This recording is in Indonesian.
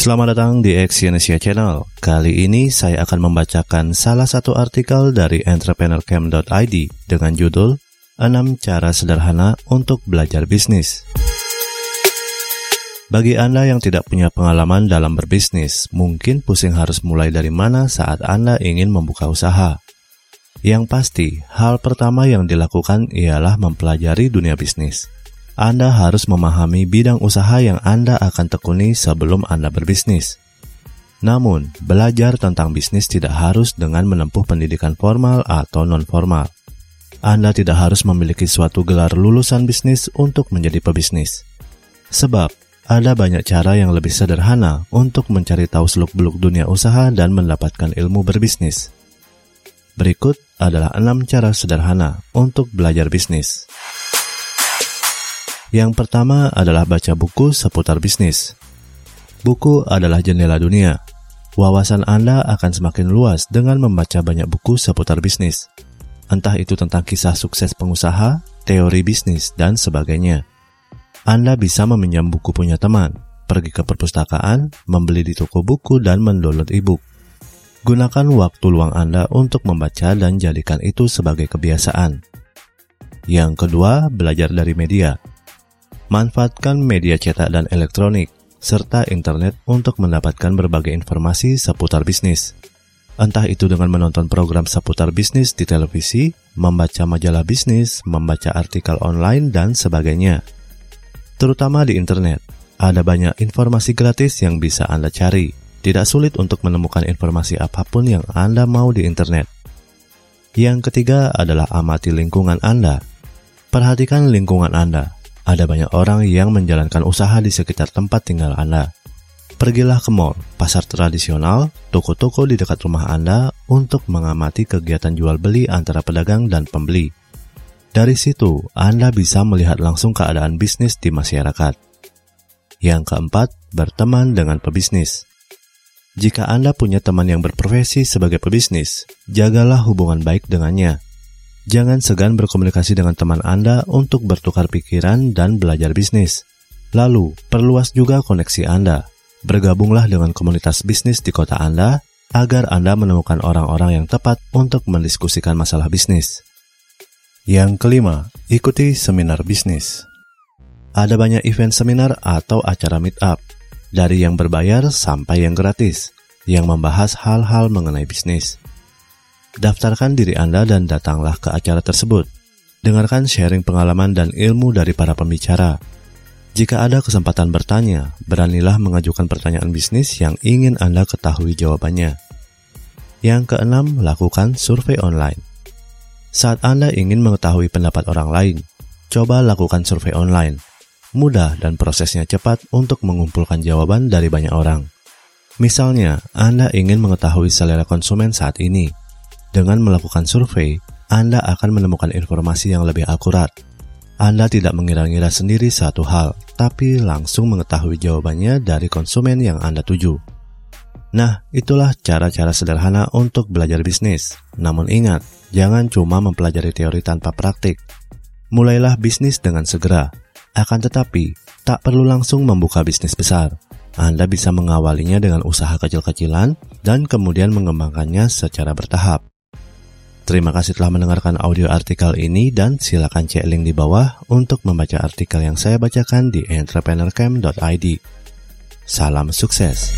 Selamat datang di Exyonesia Channel. Kali ini saya akan membacakan salah satu artikel dari entrepreneurcamp.id dengan judul 6 cara sederhana untuk belajar bisnis. Bagi Anda yang tidak punya pengalaman dalam berbisnis, mungkin pusing harus mulai dari mana saat Anda ingin membuka usaha. Yang pasti, hal pertama yang dilakukan ialah mempelajari dunia bisnis. Anda harus memahami bidang usaha yang Anda akan tekuni sebelum Anda berbisnis. Namun, belajar tentang bisnis tidak harus dengan menempuh pendidikan formal atau non-formal. Anda tidak harus memiliki suatu gelar lulusan bisnis untuk menjadi pebisnis. Sebab, ada banyak cara yang lebih sederhana untuk mencari tahu seluk-beluk dunia usaha dan mendapatkan ilmu berbisnis. Berikut adalah enam cara sederhana untuk belajar bisnis. Yang pertama adalah baca buku seputar bisnis. Buku adalah jendela dunia. Wawasan Anda akan semakin luas dengan membaca banyak buku seputar bisnis. Entah itu tentang kisah sukses pengusaha, teori bisnis, dan sebagainya. Anda bisa meminjam buku punya teman, pergi ke perpustakaan, membeli di toko buku, dan mendownload e-book. Gunakan waktu luang Anda untuk membaca dan jadikan itu sebagai kebiasaan. Yang kedua, belajar dari media. Manfaatkan media cetak dan elektronik, serta internet untuk mendapatkan berbagai informasi seputar bisnis. Entah itu dengan menonton program seputar bisnis di televisi, membaca majalah bisnis, membaca artikel online, dan sebagainya. Terutama di internet, ada banyak informasi gratis yang bisa Anda cari. Tidak sulit untuk menemukan informasi apa pun yang Anda mau di internet. Yang ketiga adalah amati lingkungan Anda. Perhatikan lingkungan Anda ada banyak orang yang menjalankan usaha di sekitar tempat tinggal Anda. Pergilah ke mall, pasar tradisional, toko-toko di dekat rumah Anda untuk mengamati kegiatan jual beli antara pedagang dan pembeli. Dari situ, Anda bisa melihat langsung keadaan bisnis di masyarakat. Yang keempat, berteman dengan pebisnis. Jika Anda punya teman yang berprofesi sebagai pebisnis, jagalah hubungan baik dengannya Jangan segan berkomunikasi dengan teman Anda untuk bertukar pikiran dan belajar bisnis. Lalu, perluas juga koneksi Anda. Bergabunglah dengan komunitas bisnis di kota Anda agar Anda menemukan orang-orang yang tepat untuk mendiskusikan masalah bisnis. Yang kelima, ikuti seminar bisnis. Ada banyak event seminar atau acara meetup, dari yang berbayar sampai yang gratis, yang membahas hal-hal mengenai bisnis. Daftarkan diri Anda dan datanglah ke acara tersebut. Dengarkan sharing pengalaman dan ilmu dari para pembicara. Jika ada kesempatan bertanya, beranilah mengajukan pertanyaan bisnis yang ingin Anda ketahui jawabannya. Yang keenam, lakukan survei online. Saat Anda ingin mengetahui pendapat orang lain, coba lakukan survei online. Mudah dan prosesnya cepat untuk mengumpulkan jawaban dari banyak orang. Misalnya, Anda ingin mengetahui selera konsumen saat ini. Dengan melakukan survei, Anda akan menemukan informasi yang lebih akurat. Anda tidak mengira-ngira sendiri satu hal, tapi langsung mengetahui jawabannya dari konsumen yang Anda tuju. Nah, itulah cara-cara sederhana untuk belajar bisnis. Namun ingat, jangan cuma mempelajari teori tanpa praktik. Mulailah bisnis dengan segera. Akan tetapi, tak perlu langsung membuka bisnis besar. Anda bisa mengawalinya dengan usaha kecil-kecilan dan kemudian mengembangkannya secara bertahap. Terima kasih telah mendengarkan audio artikel ini dan silakan cek link di bawah untuk membaca artikel yang saya bacakan di entrepreneurcamp.id. Salam sukses.